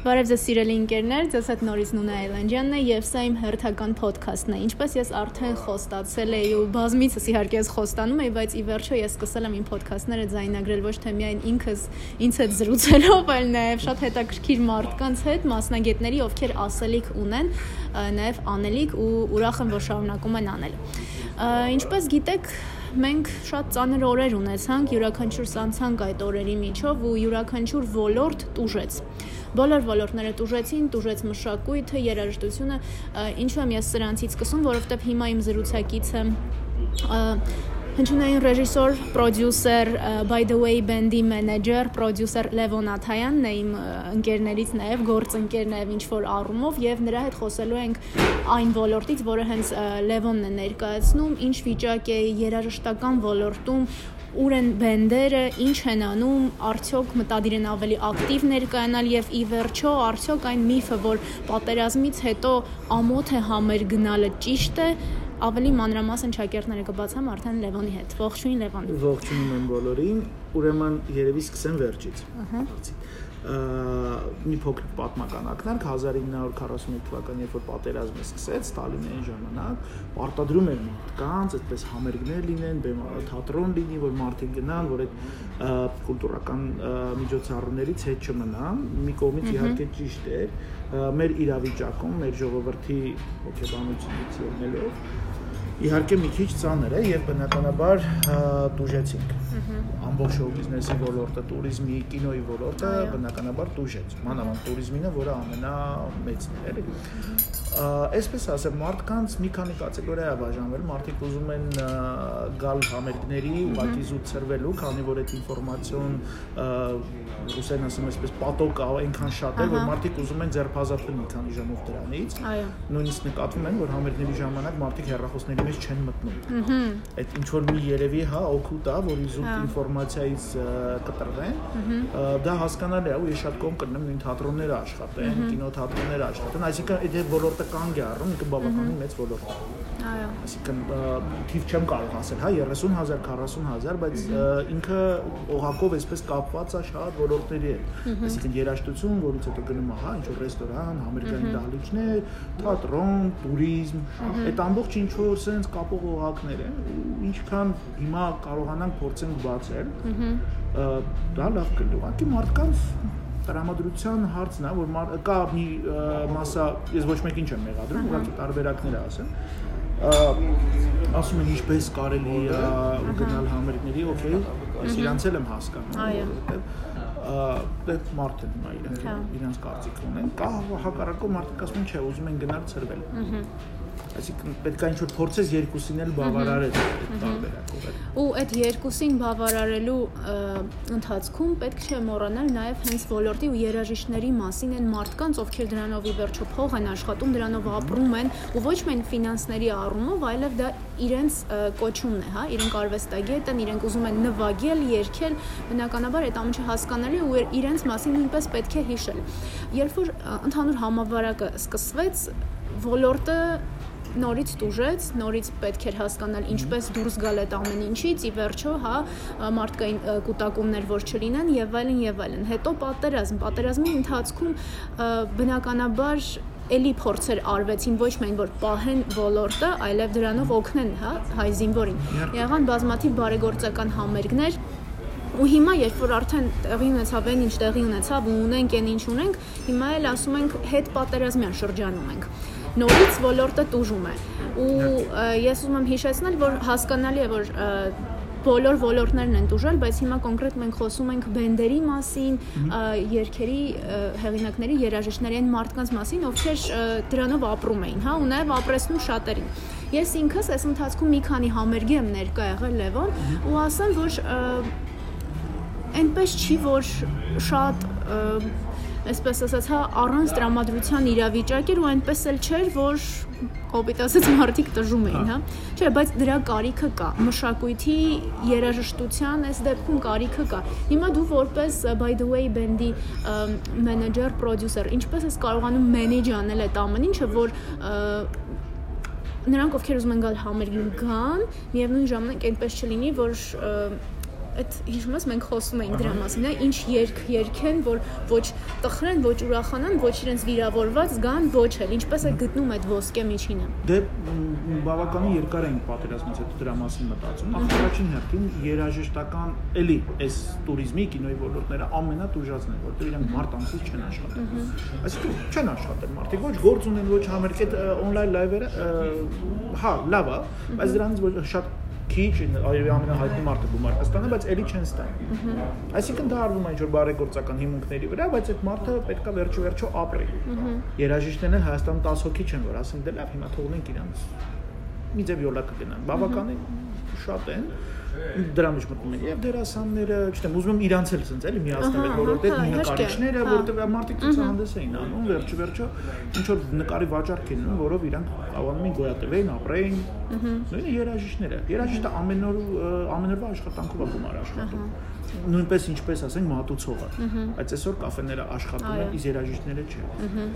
Բարև ձեզ սիրելի ընկերներ, ձեզ հետ նորից Նունա Այլանդյանն է եւ սա իմ հերթական ոդքասթն է։ Ինչպես ես արդեն խոստացել էի ու բազմիցս իհարկե ես խոստանում էի, բայց ի վերջո ես սկսել եմ իմ ոդքասթները ձայնագրել ոչ թե միայն ինքս ինձ հետ զրուցելով, այլ նաեւ շատ հետաքրքիր մարդկանց հետ, մասնագետների, ովքեր ասելիք ունեն, նաեւ անելիք ու ուրախ եմ, որ շարունակում են անել։ Ինչպես գիտեք, մենք շատ ծանր օրեր ունեցանք, յուրաքանչյուր սանցանք այդ օրերի միջով ու յուրաքանչյուր ոլորտ տուժեց բոլոր ոլորտները տուժեցին, տուժեց մշակույթը, երաժշտությունը, ինչու եմ ես սրանցից սկսում, որովհետև հիմա իմ զրուցակիցը հնչյունային ռեժիսոր, պրոդյուսեր, by the way band-ի մենեջեր, պրոդյուսեր Լևոն Աթայանն է իմ ընկերներից նաև, գործընկեր նաև ինչ որ առումով եւ նրա հետ խոսելու ենք այն ոլորտից, որը հենց Լևոնն է ներկայացնում, ինչ վիճակ է երաժշտական ոլորտում ուր են բենդերը, ինչ են անում, արդյոք մտադիր են ավելի ակտիվ ներկայանալ եւ ի վերջո արդյոք այն միֆը, որ պատերազմից հետո ամոթ է համեր գնալը ճիշտ է, ավելի մանրամասն ճակերտները կբացամ արդեն Լևոնի հետ։ Ողջույն Լևոն։ Ողջունում եմ բոլորին։ Ուրեմն երևի սկսեմ վերջից։ Ահա մի փոքր պատմական ակնարկ 1941 թվականին երբ որ պատերազմը սկսեց Ստալինային ժամանակ պարտադրում էր մարդկանց այդպես համերգներ լինեն, թատրոն լինի, որ մարդիկ գնան, որ այդ կուլտուրական միջոցառումներից հետ չմնան։ Մի կողմից իհարկե ճիշտ է, մեր իրավիճակում, մեր ժողովրդի հոգեբանությունից ելնելով իհարկե մի քիչ ծանր է եւ բնականաբար դուժեցինք ամբողջ շոու բիզնեսի ոլորտը, туриզմի, կինոյի ոլորտը բնականաբար դուժեց։ Մանավանդ туриզմինը, որը ամենամեծն է, էլի։ Այսպես ասեմ, մարդկանց մի քանի կատեգորիա բաժանվել, մարդիկ ուզում են գալ համերգների, ուղղակի զուտցրվելու, քանի որ այդ ինֆորմացիոն ռուսերեն ասում այսպես պատոկ այնքան շատ է, որ մարդիկ ուզում են ձերբազատվել մի քանի ժամով դրանից։ Նույնիսկ նկատվում են, որ համերգների ժամանակ մարդիկ հեռախոսների մեջ չեն մտնում։ Այդ ինչ որ մի երևի, հա, օգուտ է, որ իզուտ ինֆորմացիայից կտրվեն։ Դա հասկանալի է, ու ես շատ կողմ կնեմ նույն թատրոնները աշխատեն, կինոթատրոնները աշխատեն, այսինքն այդ ոլորտը կանգ է առնում, ինքը բավականին մեծ ոլորտ է։ Այո։ Այսինքն թիվ չեմ կարող ասել, հա, 30000, 40000, բայց ինքը օղակով այսպես կապված է շատ ոլորտների հետ։ Այսինքն երաժշտություն, որից հետո գնում է, հա, ինչ որ ռեստորան, համերգային դահլիճներ, թատրոն, туриզմ, այդ ամբողջ ինչ որ sense կապող օղակներ են, ինչքան հիմա կարողանանք փորձենք բացել։ Դա լավ կլինի։ Մարդկանց տրամադրության հարցն է, որ կա մի մասա, ես ոչ մեկին չեմ մեղադրում, ուղղակի տարբերակներ ասեմ ասում են ինչպես կարելի է գնալ համերգների, օքեյ, ես իրանց էլ եմ հասկանում, որովհետև դե մարդ են հիմա իրենք հա։ իրենց կարծիք ունեն, կա հակառակով մարդիկ ասում են չէ, ուզում են գնալ ծրվել։ Այսինքն պետք է ինչ-որ փորձես երկուսին էլ բավարարել այդ տարբերակով։ Ու այդ երկուսին բավարարելու ընթացքում պետք չէ մոռանալ նաև հենց ոլորտի ու երաժիշտների մասին են մարդկանց, ովքեր դրանով ի վերջո փող են աշխատում, դրանով ապրում են ու ոչ միայն ֆինանսների առումով, այլև դա իրենց կոչումն է, հա, իրենք արվեստագետ են, իրենք ուզում են նվագել, երգել, բնականաբար այդ ամենը հասկանալի ու իրենց մասին նույնպես պետք է հիշել։ Երբ որ ընդհանուր համավարակը սկսվեց, ոլորտը նորից տուժեց, նորից պետք էր հասկանալ ինչպես դուրս գալ այդ ամեն ինչից, ի վերջո, հա, մարդկային կൂട്ടակումներ որ չլինեն եւ այլն եւ այլն։ Հետո պատերազմ, պատերազմի ընթացքում բնականաբար էլի փորձեր արվեցին ոչ միայն որ պահեն ոլորտը, այլև դրանով օգնեն, հա, հայ զինվորին։ Եղան բազմաթիվ բարեգործական համերգներ, ու հիմա երբ որ արդեն տեղի ունեցավ այն ինչ տեղի ունեցավ ու ունենք այն ինչ ունենք, հիմա էլ ասում ենք հետ պատերազմյան շրջանում ենք նորից ոլորտը տուժում է ու ես ուզում եմ հիշեցնել որ հասկանալի է որ բոլոր ոլորտներն են տուժել, բայց հիմա կոնկրետ մենք խոսում ենք բենդերի մասին, երգերի հեղինակների, երաժիշտների այն մարդկանց մասին, ովքեր դրանով ապրում էին, հա, ու նաև ապրեցնում շատերին։ Ես ինքս այս ընթացքում մի քանի համերգի եմ ներկա եղել Լևոն ու ասեմ, որ այնպես չի, որ շատ այսպես ասած, հա, առանց տրամադրության իրավիճակ էր ու այնպես էլ չէր, որ կոպիտ ասած մարդիկ տժում էին, հա։ Չէ, բայց դրա կարիքը կա։ Մշակույթի երաժշտության այս դեպքում կարիքը կա։ Հիմա դու որպես by the way բենդի մենեջեր, պրոդյուսեր, ինչպես ես կարողանում մենեջ անել այդ ամեն ինչը, որ նրանք ովքեր ուզում են գալ համերգին գան, միևնույն ժամանակ այնպես չլինի, որ այդ հիշում ես մենք խոսում էինք դրա մասին, նա ինչ երգ երգեն, որ ոչ տխրեն, ոչ ուրախանան, ոչ իրենց վիրավորված զգան, ոչ էլ ինչպես է գտնում այդ ոսկե միջինը։ Դե բավականին երկար էին պատերազմից հետո դրա մասին մտածում։ Առաջին հերթին երաժշտական էլի այս туриզմի կինոյի ոլորտները ամենատուժածն են, որտեղ իրենք մարտ ամսից չեն աշխատում։ Այսինքն չեն աշխատել մարդիկ, ոչ գործ ունեն, ոչ համերգ, այդ on-line live-երը հա, լավ է, բայց դրանից շատ քիչ այո ամենահայտնի մարդը գումար կստանա, բայց ելի չեն ստանում։ Այսինքն դա արվում է ինչ-որ բարեգործական հիմունքների վրա, բայց այդ մարդը պետքա վերջո վերջո ապրի։ Երաժիշտներն Հայաստանում 10 հոգի չեն, որ ասեն դե լավ, հիմա թողնենք իրանց։ Մի ձև յոլա կգնան։ Բավականին շատ են դրա մեջ մտնում են. Եւ դերասանները, չգիտեմ, ուզում եմ իրանց էլ ցենց էլի միացնել այդ ոլորտը, նկարիչները, որովհետեւ մարդիկ ցուցահանդես էին անում, վերջ վերջո ինչ որ նկարի վաճառք են, որով իրանք կարողանում են գոյատևեն, ապրեն։ Նույնը երաժիշտները։ Երաժիշտը ամեն օր ամեն օրվա աշխատանքով է գումար աշխատում նույնպես ինչպես ասենք մատուցողը բայց այսօր կաֆեները աշխատում են իսկ երաժիշտները չէ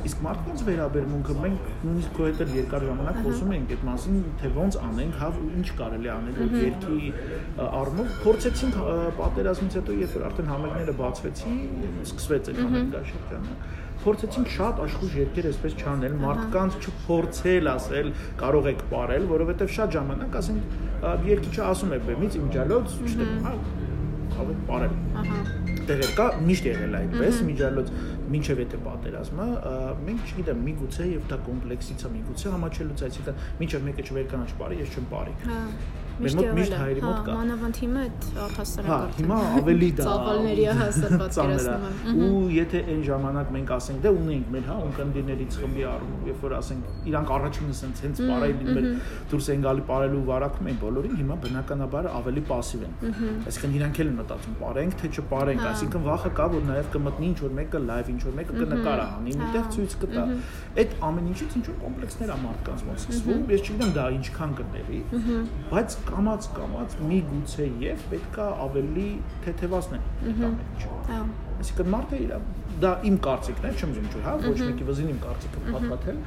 իսկ մարդկանց վերաբերմունքը մենք նույնիսկ քո հետ երկար ժամանակ խոսում ենք այդ մասին թե ոնց անենք հա ինչ կարելի անել որ երկի առումով փորձեցինք պատերազմից հետո երբ որ արդեն համերգները բացվեցին սկսվեց այդ համերգաշրջանը փորձեցինք շատ աշխուժ երկեր այսպես չանել մարդկանց չփորձել ասել կարող եք ապարել որովհետև շատ ժամանակ ասենք երկիչը ասում է բեմից իմ ջալոց չտեմ հա կարող ապարել ահա տեղեր կա միշտ եղել այդպես միջալոց մինչև եթե պատերազմը մենք չգիտեմ միգուցե եւ դա կոմպլեքսից է միգուցե համաչելուց այսինքն մինչև մեկը չվերկանա չպարի ես չեմ պարի հա Մեր մոտ միշտ հայերի մոտ կա։ Մանավանդ հիմա այդ առհասարակ Հա, հիմա ավելի դա ծավալների հասար պատկերացնում եմ։ Ու եթե այն ժամանակ մենք ասենք դե ունենք մեր հա ունկնդիրներից խմբի առումով, երբ որ ասենք իրանք առաջինը սենց հենց բարայլին մեր դուրս են գալի բարելու վարակում են բոլորին, հիմա բնականաբար ավելի пассив են։ Այսինքն իրանք էլ են մտածում բարենք թե չպարենք, հա։ այսինքն վախը կա որ նաև կմտնի ինչ որ մեկը լայվ, ինչ որ մեկը կնկարա հանի, միտեղ ցույց կտա։ Այդ ամեն ինչից ինչ որ կոմպլեքսներ է մարդկանց մոտ սկսվում, ես չգիտեմ դա ինչքան կտևի, բայց կամած կամած մի գուցե եւ պետքա ավելի թեթևացնել այդ ամեն ինչը։ Հա։ Այսինքն մարդը իր դա իմ կարծիքն է, չեմ չէ, հա, ոչ մեկի վզին իմ կարծիքը փաթաթել,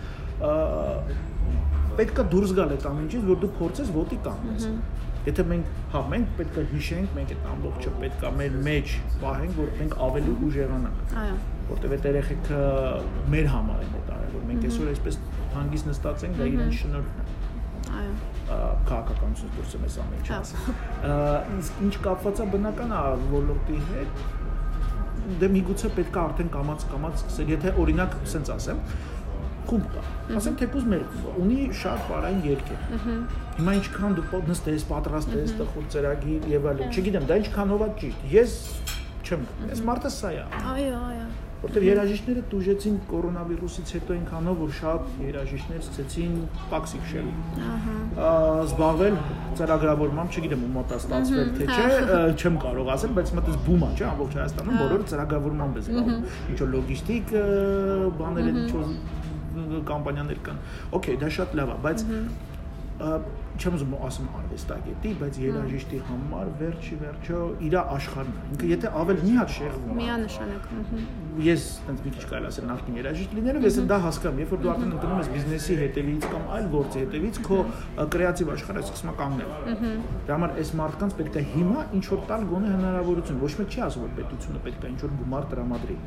պետքա դուրս գալ այդ ամեն ինչից, որ դու փորձես ոտի կանգնես։ Եթե մենք, հա, մենք պետք է հիշենք, մենք այդ ամբողջը պետք է մեր մեջ պահենք, որ մենք ավելի ուժեղանանք։ Այո։ Որտեւ այդ երեխեքը մեր համար են այդ արել, որ մենք այսօր այսպես հանգիստ նստած ենք, դա իրենց շնորհքն է քաղաքականությունից դուրս եմ այս ամեն ինչը ասում։ Իսկ ինչ կապված է բնական է ոլորտի հետ, դե միգուցե պետք է արդեն կամած կամած սկսել, եթե օրինակ ասենց ասեմ, խումբ կա։ Ասենք թեկուզ մեր ունի շատ բարային երկեր։ Հիմա ինչքան դու նստես, պատրաստես, տխուր ծրագիր եւ այլն, չգիտեմ, դա ինչքանով է ճիշտ։ Ես չեմ, ես մարդը սա է։ Այո, այո որտեղ երաժիշտները դուժեցին կորոնավիրուսից հետո այնքանով որ շատ երաժիշտներ սկսեցին տաքսի քշել։ Ահա։ Զբաղվել ծրագրավորմամբ, չգիտեմ ում մոտ է ստացվել թե չէ, չեմ կարող ասել, բայց մտած բում է, չէ, ամբողջ Հայաստանում բոլորը ծրագրավորմամբ է զբաղվում։ Ինչ որ լոգիստիկ բաներ են, ինչ որ կամպանիաներ կան։ Okay, դա շատ լավ է, բայց չեմ ուզում ասում արվեստագետի, բայց երաժիշտի համար վերջի վերջո իր աշխարհն է։ Ինքը եթե ավել մի հատ շեղվում Միանշանակ։ Ես տենց մի քիչ կարելի ասել նախքին երաժիշտ լինելով, ես դա հասկանում, երբ որ դու արդեն ընկնում ես բիզնեսի հետևից կամ այլ գործի հետևից, քո կրեատիվ աշխարհը սկսում է կանգնել։ Դրա համար այս մարդկանց պետք է հիմա ինչ որ տալ գոնե հնարավորություն, ոչ մեկ չի ասում որ պետությունը պետք է ինչ որ գումար տրամադրի։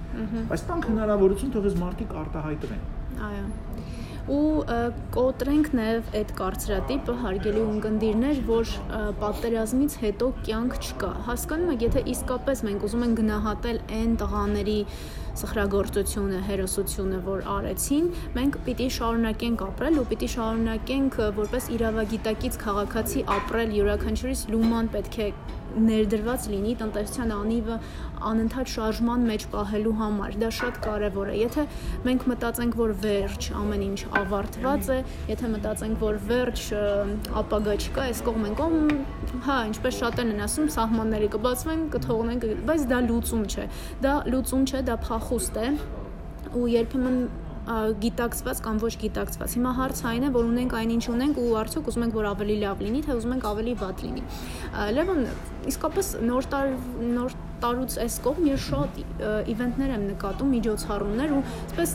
Բայց տանք հնարավորություն, թող այս մարդիկ արտահայտվեն։ Այո ու կոտրենք նաև այդ կարծրատիպը հարգելի ունկնդիրներ, որ պատերազմից հետո կյանք չկա։ Հասկանում եք, եթե իսկապես մենք ուզում ենք գնահատել այն տղաների սխրագործությունը, հերոսությունը, որ արեցին, մենք պիտի շարունակենք ապրել ու պիտի շարունակենք որպես իրավագիտակից քաղաքացի ապրել յուրաքանչյուրիս լուման պետք է ներդրված լինի տնտեսության անիվը անընդհատ շարժման մեջ պահելու համար։ Դա շատ կարևոր է։ Եթե մենք մտածենք, որ վերջ ամեն ինչ ավարտված է, եթե մտածենք, որ վերջ ապագա չկա, այս կողմեն կողմ, հա, ինչպես շատերն են ասում, սահմանները կբացվեն, կթողնենք, բայց դա լուծում չէ։ Դա լուծում չէ, դա փախուստ է ու երբեմն գիտակցված կամ ոչ գիտակցված։ Հիմա հարցը այն է, որ ունենք այնինչ ունենք ու արդյոք ուզում ենք որ ավելի լավ լինի, թե ուզում ենք ավելի վատ լինի։ Լևոն, իսկապես նոր տար նոր տարուց այս կողմ ես շատ իվենտներ եմ նկատում, միջոցառումներ ու այսպես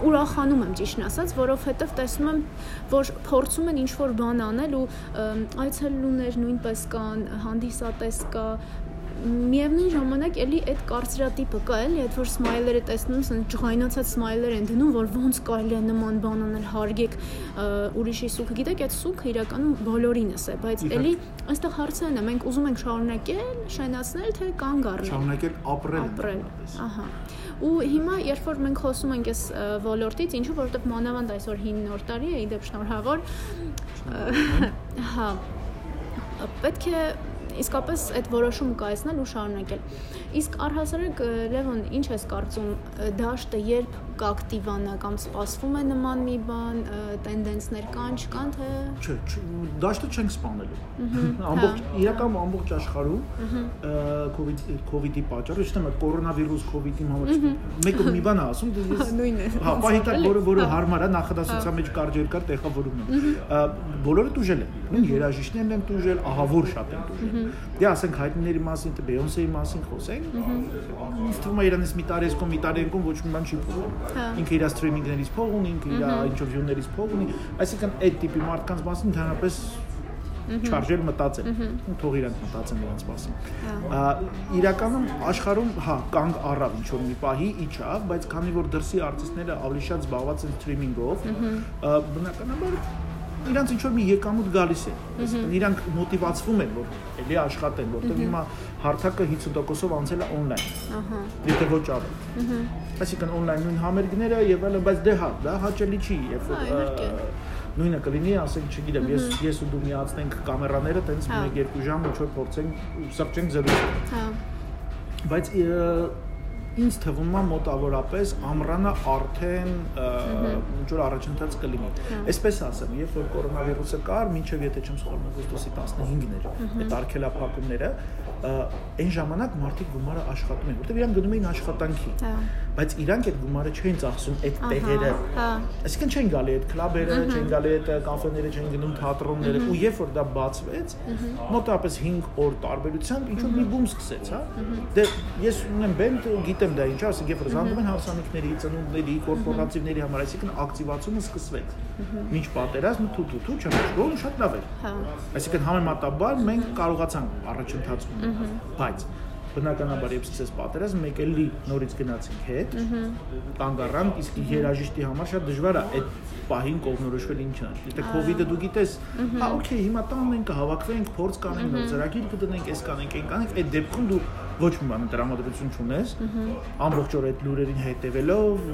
ուրախանում եմ ճիշտն ասած, որովհետև տեսնում եմ, որ փորձում են ինչ-որ բան անել ու այցելուներ նույնպես կան, հանդիսատես կա, միևնույն ժամանակ էլի այդ կարծրատիպը կա էլի, այդ որ սմայլերը տեսնում ես, ջղայնացած սմայլեր են դնում, որ ոնց կարելի է նման բան անել, հարգեք ուրիշի սուքը։ Գիտեք, այդ սուքը իրականում բոլորինս է, բայց էլի այստեղ հարցը նա մենք ուզում ենք շարունակել, շայնացնել, թե կանգ առնել։ Շարունակել ապրել։ Ապրել։ Ահա։ Ու հիմա երբ որ մենք խոսում ենք այս ոլորտից, ինչու որովհետև մանավանդ այսօր 9 նոր տարի է, իդեպ շնորհավոր։ Հա պետք է իսկապես այդ որոշումը կայացնել ու շարունակել։ Իսկ առհասարակ Լևոն, ինչ ես կարծում, դաշտը երբ կակտիվանա կամ սպասվում է նման մի բան, տենդենսներ կան, չկան թե Չէ, դաշտը չենք սպանելու։ Ամբողջ հա, իրական հա։ ամբողջ աշխարհում COVID COVID-ի պատճառով, ոչ թե կորոնավիրուս COVID-ի համար մեկը մի բան է ասում, դե ես նույնն է։ Հա, պահիտակ որը որը հա։ հարմար է նախադասության մեջ կարճ երկար տեղավորում են։ Բոլորը դուժել են։ Նույն երաժիշտներն են դուժել, ահավոր շատ են դուժել։ Դե ասենք հայտնիների մասին, թե Բեյոնսեի մասին խոսենք, ինձ թվում է իրանից մի տարեսկո, մի տարենկում ոչ մի բան չի փոխվում։ Հա։ ինքը իր սթրիմինգներից փող ունի, ինքը իր ինտերվյուներից փող ունի, այսինքն այդ տիպի մարդկանց մասին ընդհանրապես չարժել մտածել։ Թող իրանք մտածեն նրանց մասին։ Հա։ Իրականում աշխարհում հա կանգ առավ ինչ որ մի պահի իջավ, բայց քանի որ դրսի արտիստները ավելի շատ զբաղված են սթրիմինգով, բնականաբար իրանց ինչ որ մի եկամուտ գալիս է։ Այսինքն իրանք մոտիվացվում են, որ ելի աշխատեն, որտեղ հիմա հարթակը 50%-ով անցել է on-line։ Ահա։ Եթե ոչ առ։ Այսինքն on-line նույն համերգները եւ այլն, բայց դե հա, դա հաճելի չի, երբ Հա, որ նույնը կլինի, ասենք, չգիտեմ, ես ես ու դու միացնենք կամերաները, տենց Հա։ 1-2 ժամ ինչ որ փորձենք սրճենք զրույց։ Հա։ Բայց ինձ թվում է մոտավորապես ամռանը արդեն ինչ որ առաջընթաց կլինի։ Այսպես ասեմ, երբ որ կորոնավիրուսը կար, մինչև եթե չեմ սխալվում, օգոստոսի 15-ն էր այդ արգելափակումները, այն ժամանակ մարդիկ գումարը աշխատում էին, որտեղ իրանք գնում էին աշխատանքի։ Հա։ Բայց իրանք այդ գումարը չէին ծախսում այդ տեղերը։ Հա։ Այսինքն չեն գալի այդ կլաբերը, չեն գալի այդ կաֆեները, չեն գնում թատրոնները, ու երբ որ դա բացվեց, մոտավորապես 5 օր տարբերությամբ ինչ որ մի բում սկսեց, հա։ Դե ես ունեմ բենդ, գիտեմ դա ինչ, ասենք երբ որ զանգում են հարսանիքների, ծնունդների, կորպորատիվների համար, այսինքն ակտիվացումը սկսվեց։ Մինչ պատերազմը թու-թու-թու չմշկում շատ լավ էր։ Հա։ Այսինքն համեմատաբար մենք կարողացանք առաջընթաց ունենալ, բայց բնականաբար երբ սկսեց պատերազմ, մեկ էլի նորից գնացինք հետ, կանգ առանք, իսկ երաժիշտի համար շատ դժվար է այդ պահին կողմնորոշվել ինչն է։ Եթե իդը դու գիտես, հա օքեյ, հիմա տան մենք կհավաքվենք, փորձ կանենք, նոր ծրագիր կդնենք, այս կանենք, այն կանենք, այդ դեպքում դու ոչ մի բան տրամադրություն չունես, ամբողջ օր այդ լուրերին հետևելով,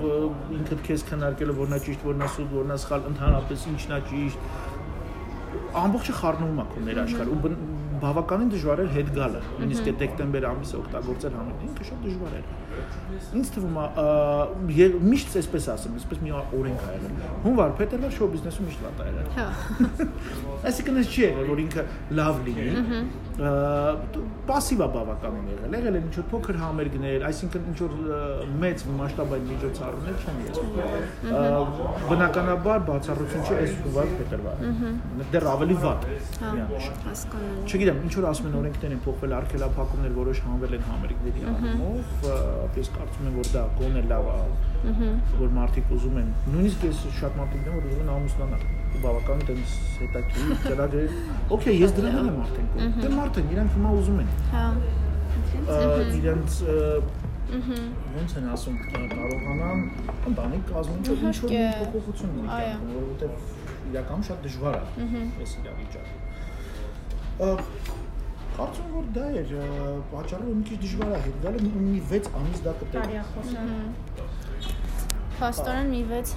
ինքդ քեզ քննարկելով, որ նա ճիշտ, որ նա սուտ, որ նա սխալ, ընդհանրապես ինչն է ճիշտ, ամբողջը խառնվում է քո ներաշխար ու բավականին դժվար էր հետ գալը։ Նույնիսկ այդ դեկտեմբեր ամիսը օգտագործել համին ինքը շատ դժվար էր։ Ինձ թվում է միշտ էսպես ասեմ, էսպես մի օրենք ա եղել։ Հունվար փետելը շոու բիզնեսում միշտ լատ ա եղել։ Հա։ Այսինքն ես չի եղել, որ ինքը լավ լինի։ Պասիվա բավականին եղել, եղել են ինչ որ փոքր համերգներ, այսինքն ինչ որ մեծ մասշտաբային միջոցառումներ չեն եղել։ Բնականաբար բացառություն չի էս հունվար փետրվար։ Դեռ ավելի վատ։ Հա։ Հասկանալի։ Չգիտեմ, ինչ որ ասում են օրենքներ են փոխվել, արգելափակումներ որոշ հանվել են համերգների առումով, ես կարծում եմ, որ դա գոնե լավ է, որ մարդիկ ուզում են, նույնիսկ ես շատ մարդիկ եմ, որ ուզում են ամուսնանալ ու բավական տենց հետաքրքիր ծրագրեր։ Okay, ես դրան եմ արդեն կողմ։ Դե մարդը իրանք հիմա ուզում են Հա։ իրենց ա, ոնց են ասում կարողանան ընտանիք կազմում որ ինչ որ փոփոխություն ունի որովհետև իրականում շատ դժվար է այս իրավիճակը։ Կարծում որ դա էր պատճառը մի քիչ դժվար է հետ գալը մի 6 ամիս դա կտեղ։ Փաստորեն մի 6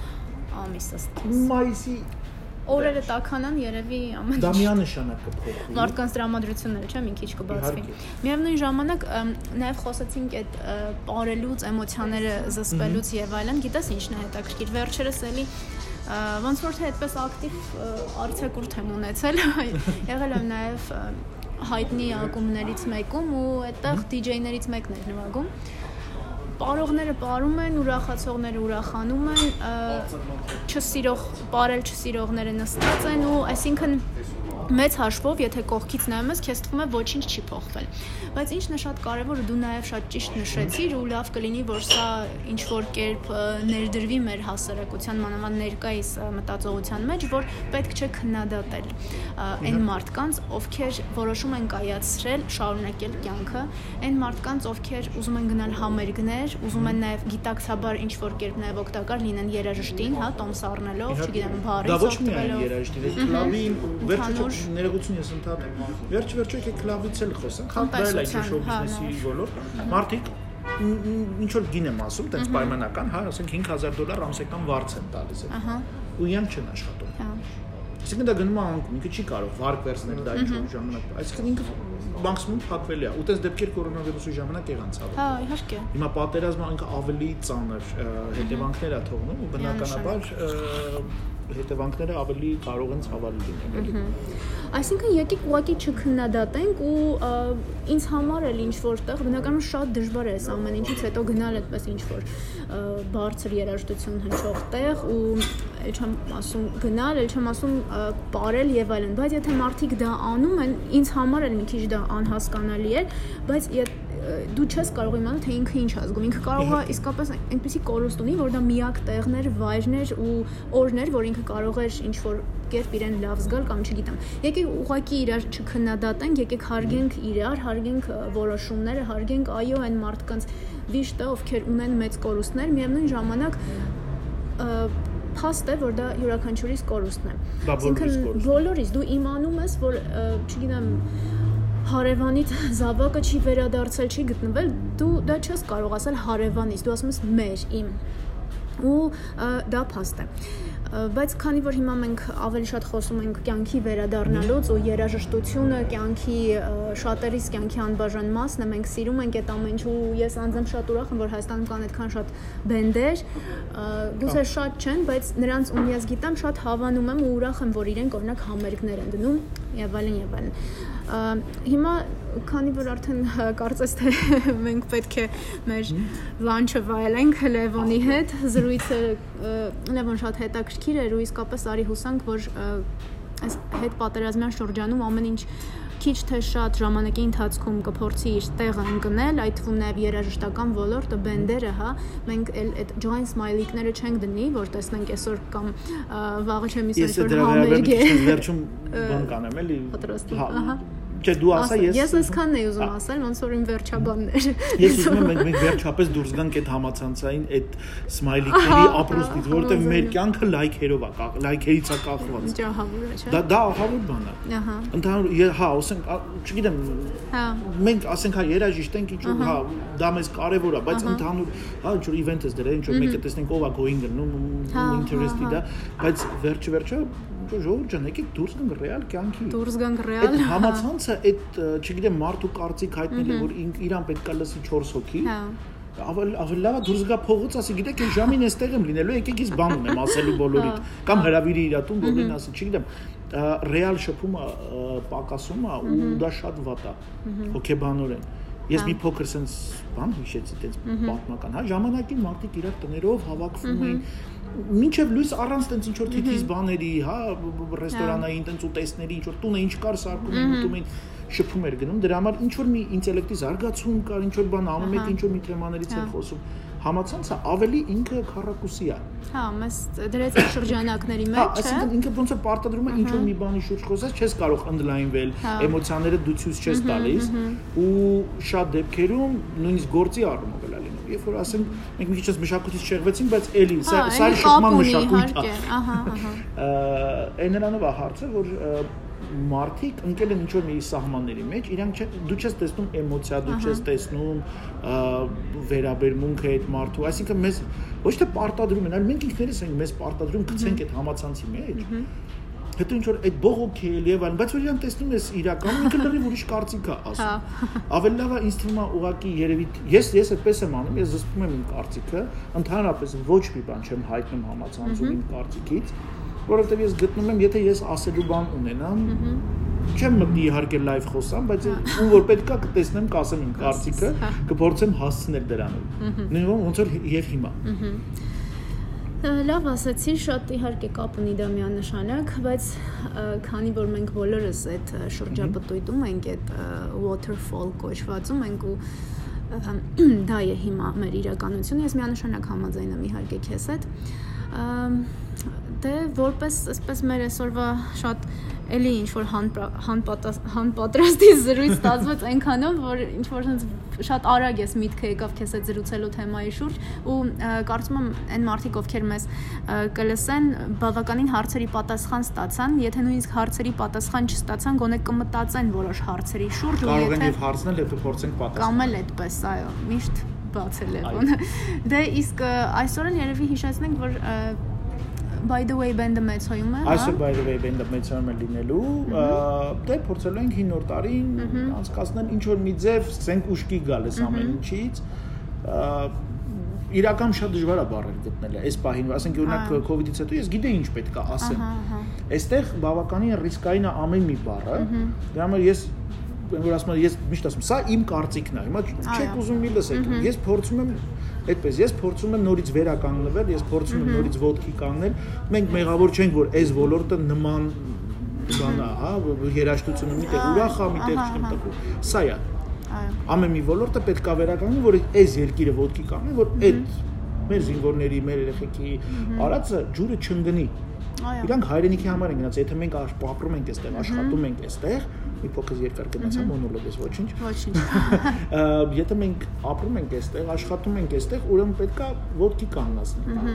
ամիս ըստ։ Մայիսի Օրերը տականան երևի ամեն դա միանշանակ կփոխվի։ մարդկանց դրամատրությունները, չէ՞, մի քիչ կբացվի։ Միևնույն ժամանակ նաև խոսացինք այդ ը, ապարելուց, էմոցիաները զսպելուց եւ այլն, գիտես ինչն է հետաքրքիր։ Վերջերս էլի ոնց որ թե այդպես ակտիվ արձակուրդ եմ ունեցել, եղել եմ նաև հայտնի ակումբներից մեկում ու այդտեղ DJ-ներից մեկն էր նվագում Պարողները պարում են, ուրախացողները ուրախանում են, չսիրող, պարել չսիրողները նստած են ու այսինքն մեծ հաշվով, եթե կողքից նայում ես, քեզ թվում է ոչինչ չի փոխվել։ Բայց ինչն է շատ կարևորը, դու նաև շատ ճիշտ նշեցիր ու լավ կլինի, որ սա ինչ որ կերպ ներդրվի մեր հասարակության մանավանդ ներկայիս մտածողության մեջ, որ պետք չէ քննադատել այն մարդկանց, ովքեր որոշում են կայացրել, շարունակել կյանքը, այն մարդկանց, ովքեր ուզում են գնալ համերգներ, ուզում են նաև գիտակցաբար ինչ որ կերպ նաև օգտակար լինեն երաժշտին, հա, տոմս առնելով, չգիտեմ, բարից օգտվելով։ Դա ոչ միայն երաժիշտի, քլաբին վերջը ներողություն ես ընդհատեմ։ Վերջ վերջը եկեք կլավից էլ խոսենք, հա դա էլ է շոու բիզնեսի ոլորտ։ Մարդիկ ինչ որ գին եմ ասում, տենց պայմանական, հա, ասենք 5000 դոլար ամսական վարձ են տալիս։ Ահա։ Ու իրանք չեն աշխատում։ Հա։ Այսինքն դա գնում է անկում, ինքը չի կարող վարկ վերցնել դա ինչ որ ժամանակ։ Այսինքն ինքը մաքսիմում փակվել է։ Ու տես դեպքեր կորոնավիրուսի ժամանակ եղան ցավը։ Հա, իհարկե։ Հիմա պատերազմը ինքը ավելի ծանր հետևանքներ է թողնում ու բնականաբար հետևանքները ավելի կարող են ցավալի լինել, Այսինքն եկեք ուղակի չքննադատենք ու ինձ համար էլ ինչ որտեղ բնականաբար շատ դժվար է այս ամեն ինչից հետո գնալ այդպես ինչ որ բարձր երաժշտություն հնչող տեղ ու ել չեմ ասում գնալ, ել չեմ ասում ապարել եւ այլն, բայց եթե մարդիկ դա անում են, ինձ համար էլ մի քիչ դա անհասկանալի է, բայց դու չես կարող իմանալ թե ինքը ինչ ազգում։ Ինքը կարող է իսկապես այնպեսի կորուստ ունի, որ դա միակ տեղներ, վայրներ ու օրներ, որ ինքը կարող էր ինչ որ կերպ իրեն լավ զգալ կամ չգիտեմ։ Եկեք ուղակի իրար չքննադատենք, եկեք հարգենք իրար, հարգենք որոշումները, հարգենք այո այն մարդկանց վիշտը, ովքեր ունեն մեծ կորուստներ, միևնույն ժամանակ փաստ է, որ դա յուրաքանչյուրիս կորուստն է։ Այսինքն բոլորիս դու իմանում ես, որ չգիտեմ հարևանիդ զավակը չի վերադարձել, չի գտնվել, դու դա չես կարող ասել հարևանից, դու ասում ես մեր, իմ։ Ու դա փաստ է բայց քանի որ հիմա մենք ավելի շատ խոսում ենք կյանքի վերադառնալուց ու երաժշտությունը կյանքի շատերիս կյանքի անբաժան մասն է, մենք սիրում ենք այդ ամեն ինչ ու ես անձամբ շատ ուրախ եմ, որ Հայաստանում կան այդքան շատ բենդեր, գուցե շատ չեն, բայց նրանց ում ես գիտեմ շատ հավանում եմ ու ուրախ եմ, որ իրենք օրինակ համերգներ են դնում եւ այլն եւ այլն։ Հիմա քանի որ արդեն կարծես թե մենք պետք է մեր լանչը վայելենք Լևոնի հետ, զրույցը Լևոն շատ հետաքրքիր էր ու իսկապես արի հուսանք, որ այս հետ պատերազմյան շրջանում ամեն ինչ քիչ թե շատ ժամանակի ընթացքում կփորձի իր տեղը ընկնել, այդ թվում նաև երաժշտական ոլորտը, բենդերը, հա, մենք էլ այդ joint smiley-ները չենք դնի, որ տեսնենք այսօր կամ վաղը չեմ իսկույն որ համերգ է։ Ես վերջում բան կանեմ էլի։ Պատրաստի, ահա Չէ, դու ասա ես Ես այսքանն էի ուզում ասել, ոնց որ իմ վերջաբաններ։ Ես ուզում եմ մենք վերջապես դուրս գանք այդ համացանցային այդ սմայլիկների ապրոստից, որովհետև մեր կյանքը լայքերով է, լայքերից է կախված։ Ջահավոր է, չէ։ Դա դա ահավոր բան է։ Ահա։ Ընդհանուր հա, ասենք, չգիտեմ, հա։ Մենք ասենք հա երաժիշտ ենք, ինչ որ հա, դա մեզ կարևոր է, բայց ընդհանուր հա, ինչ որ event ես դրել, ինչ որ մեկը տեսնենք ով է going գնում, interested է, բայց վերջը վերջը ժողովուրդ ջան, եկեք դուրս գանք ռեալ կյանքի։ Դուրս գանք ռեալ։ Այդ համացանցը այդ, չգիտեմ, մարդու կարծիք հայտնելը, որ իրան պետք է լսի 4 հոգի։ Հա ավելի ավելի լավ է դուրս գա փողոց ասի գիտեք ես ժամին էստեղ եմ լինելու եկեք ես բան ունեմ ասելու բոլորիդ կամ հրավիրի իր տուն բոլորին ասի չգիտեմ ռեալ շփումը պակասում է ու դա շատ վատ է հոգեբանորեն ես մի փոքր sense բան հիշեցի այդպես պատմական հա ժամանակին մարդիկ իրար տներով հավաքվում էին մինչև լույս առանց տենց ինչ որ թիթիզ բաների, հա, ռեստորանային տենց ուտեստների, ինչ որ տունը ինչ կար սարկում են, ուտում էին, շփում էր գնում։ Դրա համար ինչ որ մի ինտելեկտի զարգացում կար, ինչ որ բան անում եք, ինչ որ մի թեմաներից են խոսում համացանցը ավելի ինքը քառակուսի է։ Հա, մեզ դրեց այդ շրջանակների մեջ, չէ՞։ Հա, այսինքն ինքը ոնց է պարտադրում է ինչ որ մի բանի շուրջ խոսած, չես կարող ընդլայնվել, էմոցիաները դու ցույց չես տալիս ու շատ դեպքերում նույնիսկ գործի առումով էլ երբ որ ասենք մենք մի քիչ մշակույթից շեղվեցինք, բայց էլի սա սա շփման մշակույթ է։ Ահա, ահա։ Այն նրանով է հարցը, որ մարդիկ ընկել են ինչ-որ մի սահմանների մեջ, իրանք դու չես տեսնում էմոցիա, դու չես տեսնում վերաբերմունքը այդ մարդու, այսինքն մեզ ոչ թե պարտադրում են, այլ մենք ինքներս ենք մեզ պարտադրում գցենք այդ համացանցի մեջ հետո ինչ որ այդ բողոք է եւ այլն, բայց որ իրան տեսնում ես իրականում ինքը լրիվ ուրիշ կարծիք է ասում։ հա։ Ավելի լավ է ինձ թվում է ուղակի երևի ես ես այդպես եմ անում, ես զսպում եմ իմ կարծիքը, ընդհանրապես ոչ մի բան չեմ հայտնում համացանցում իմ կարծիքից, որովհետեւ ես գտնում եմ, եթե ես ասելու բան ունենամ, չեմ մտնի իհարկե լայվ խոսամ, բայց հա։ ում որ պետքա կտեսնեմ, կասեմ իմ կարծիքը, հա։ կփորձեմ հասցնել դրանով։ Նույնիսկ ոնց որ եւ հիմա։ Լավ ասացի, շատ իհարկե կապ ունի դա միանշանակ, բայց քանի որ մենք բոլորս այդ շրջապտույտում ենք, այդ waterfall կոչվածում ենք ու դա է հիմա մեր իրականությունը, ես միանշանակ համաձայն եմ իհարկե քեզ հետ դե որպես այսպես մեր այսօրվա շատ էլի ինչ որ հանպատրաստի զրույց ստացվեց այնքանով որ ինչ որ շատ արագ ես միտքը եկավ քեզ այդ զրուցելու թեմայի շուրջ ու կարծում եմ այն մարդիկ ովքեր մեզ կլսեն բավականին հարցերի պատասխան ստացան եթե նույնիսկ հարցերի պատասխան չստացան գոնե կմտածեն որոշ հարցերի շուրջ ու եթե կարող են եւ հարցնել հետո փորձենք պատասխանել կամ էլ այդպես այո միշտ բացել է բանը դե իսկ այսօրն երևի հիշեցնենք որ by the way band-ը մեծոյում է, հա։ Այսօր by the way band-ը մեծոյում է լինելու, դե փորձելու ենք 5 օր տարին անցկացնել ինչ որ մի ձև, սկսենք ուշքի գալ այս ամեն ինչից իրական շատ դժվար է բառեր գտնելը այս պահին ասենք օրինակ կոവിഡ്ից հետո ես գիտեի ինչ պետք է ասեմ այստեղ բավականին ռիսկային է ամեն մի բառը դրա համար ես որ ասում եմ ես միշտ ասում սա իմ կարծիքն է հիմա չեք ուզում մի լսեք ես փորձում եմ Այդպես ես փորձում եմ նորից վերականգնվել, ես փորձում եմ նորից ոդքի կանգնել։ Մենք մեղավոր չենք, որ այս ոլորտը նման բանա, հա, երաշտությունը միտեղ ուրախ է, միտեղ չեմ տկու։ Սա է։ Ամեն մի ոլորտը պետք է վերականգնի, որ այս երկիրը ոդքի կանգնի, որ այդ մեր զինվորների, մեր երեխեքի արածը ջուրը չընկնի։ Իրանք հայրենիքի համար են գնաց, եթե մենք ապրում ենք այստեղ, աշխատում ենք այստեղ, մի փոքր երկար գնացա մոնոլոգես ոչինչ։ Ոչինչ։ Եթե մենք ապրում ենք այստեղ, աշխատում ենք այստեղ, ուրեմն պետքա ոդկի կանգնացնել։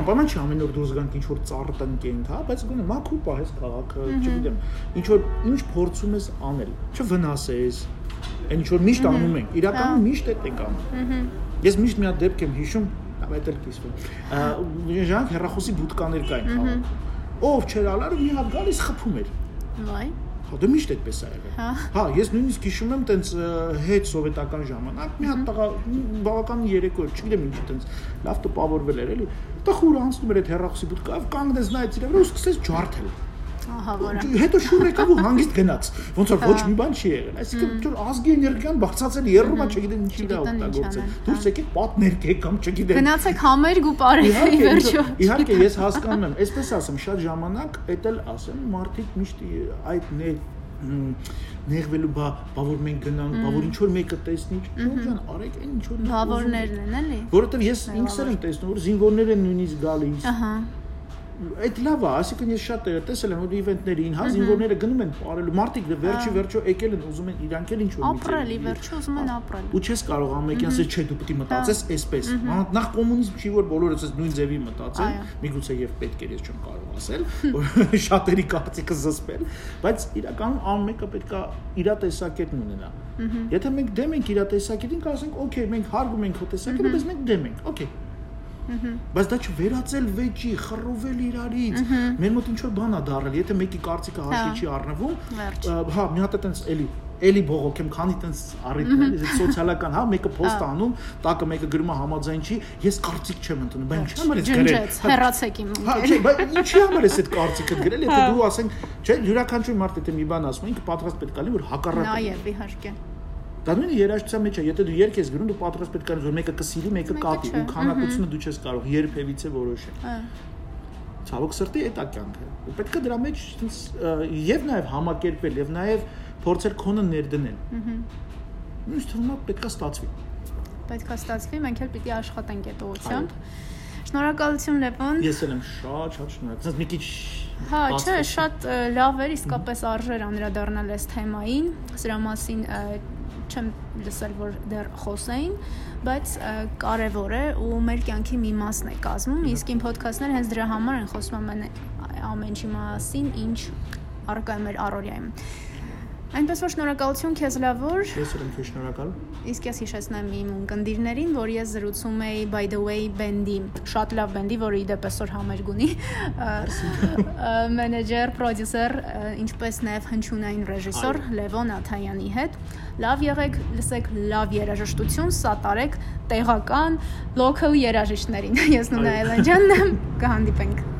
Անպայման չի ամեն օր դուրս գանք ինչ որ ծառ տնկենք, հա, բայց գոնե մաքուր պահես քաղաքը, չգիտեմ, ինչ որ ինչ փորձում ես անել, չվնասես, այն ինչ որ միշտ անում ենք, իրականում հա։ միշտ այդ ենք անում։ Ես միշտ մի հատ դեպք եմ հիշում, այդ էլ կիսվում։ Ժանք հերախոսի բուտկաներ կային քաղաքում։ Ով չեր ալար մի հատ գալիս խփում էր։ Վայ Հա դե միշտ այդպես է եղել։ հա։, հա, ես նույնիսկ հիշում եմ տենց հետ սովետական ժամանակ մի հատ տղա բավական երեկո, չգիտեմ ինչի տենց լավ տպավորվել էր էլի։ Տխուր անցնում էր այդ հերախոսի բուտկավ, կանգնեց նայեց իրավը ու սկսեց ջարդել։ Ահա որը։ Հետո շուռ եկավ ու հանգիստ գնաց։ Ոնց որ ոչ մի բան չի եղել։ Այսինքն որ ազգի էներգիան բացածել երրումա չգիտեմ ինչի վրա օգտագործել։ Դուրս եկեք պատներկեք կամ չգիտեմ։ Գնացեք համերգ ու բարեխի վերջո։ Իհարկե ես հասկանում եմ, այսպես ասեմ, շատ ժամանակ էդ էլ ասեմ, մարդիկ միշտ այդ նեղվելու բա, բա որ մենք գնանք, բա որ ինչ որ մեկը տեսնի, շուրջան արեք այն ինչ որ բավորներն են, էլի։ Որովհետև ես ինքս եմ տեսնում, որ զինվորներ են նույնիսկ գալիս։ Ահա այդ լավ է, ասիկան ես շատ տեսել եմ որ իվենտներին, հա զինվորները գնում են ապրելու, մարդիկ դե վերջի վերջո եկել են ուզում են իրանք էլ ինչ որ ապրելի, վերջո ուզում են ապրել։ Ու չես կարող ամեկյան ասես չէ դու պետք է մտածես այսպես։ Նախ կոմունիզմ չի որ բոլորը այս նույն ձևի մտածեն, միգուցե եւ պետք է ես չեմ կարող ասել, որ շատերի կարծիքը զսպել, բայց իրականում ամեն մեկը պետքա իր տեսակետն ունենա։ Եթե մենք դեմ ենք իր տեսակետին, կասենք, օքեյ, մենք հարգում ենք քո տեսակետը, բայց մենք դեմ ենք։ Օքեյ Բայց դա չվերածել վեճի, խռովել իրարից։ Մեր մոտ ինչ որ բան է դարել, եթե մեկի կարծիքը հաշվի հա։ չի առնվում, հա, մի հատ է տենց էլի էլի բողոք եմ, քանի տենց առիթներ, այս սոցիալական, հա, մեկը post հա։ անում, տակը մեկը գրում է համաձայն չի, ես կարծիք չեմ ընդունում, բայց ինչի՞ համար ես գրել։ հա, Հեռացեք իմ։ Հա, չէ, բայց ինչի՞ համար ես այդ կարծիքը գրել, եթե դու ասենք, չէ, յուրաքանչյուր մարդ եթե մի բան ասում, ինքը պատրաստ պետք է լինի, որ հակառակը։ Նաեւ իհարկե։ Դա նույնը երաժշտության մեջ է, եթե դու երգ ես գրում, դու պատրաստ պետք է որ մեկը կսիրի, մեկը կատի, ու քանակությունը դու չես կարող երբևիցե որոշել։ Ցավոք սրտի է կյանքը։ Ու պետք է դրա մեջ եւ նաեւ համակերպել եւ նաեւ փորձել քոնը ներդնել։ Ահա։ Ինչ թվում է պետք է ստացվի։ Պետք է ստացվի, մենք էլ պիտի աշխատենք այդ ուղղությամբ։ Շնորհակալություն Լևոն։ Ես էլ եմ շատ շատ շնորհակալ։ Ասած մի քիչ Հա, չէ, շատ լավ էր իսկապես արժեր անդրադառնալ այս թեմային։ Սրա մասին չեմ լսել որ դեռ խոսեին, բայց կարևոր է ու մեր կյանքի մի մասն է կազմում։ Իսկ իմ ոդքասթները հենց դրա համար են խոսում ամեն ամեն ինչի մասին, ինչ առկա է մեր առօրյայում։ Այնպես որ շնորհակալություն քեզ լավոր։ Ես եմ քեզ շնորհակալ։ Իսկ ես հիշեցնեմ իմ ընկերներին, որ ես զրուցում էի by the way բենդի, շատ լավ բենդի, որը իդեպ այսօր համերգ ունի։ Մենեջեր, պրոդյուսեր, ինչպես նաև հնչյունային ռեժիսոր Լևոն Աթայանի հետ։ Լավ եղեք, լսեք լավ երաժշտություն, սատարեք տեղական local երաժիշտներին։ Ես Նունա Էլանջանն եմ, կհանդիպենք։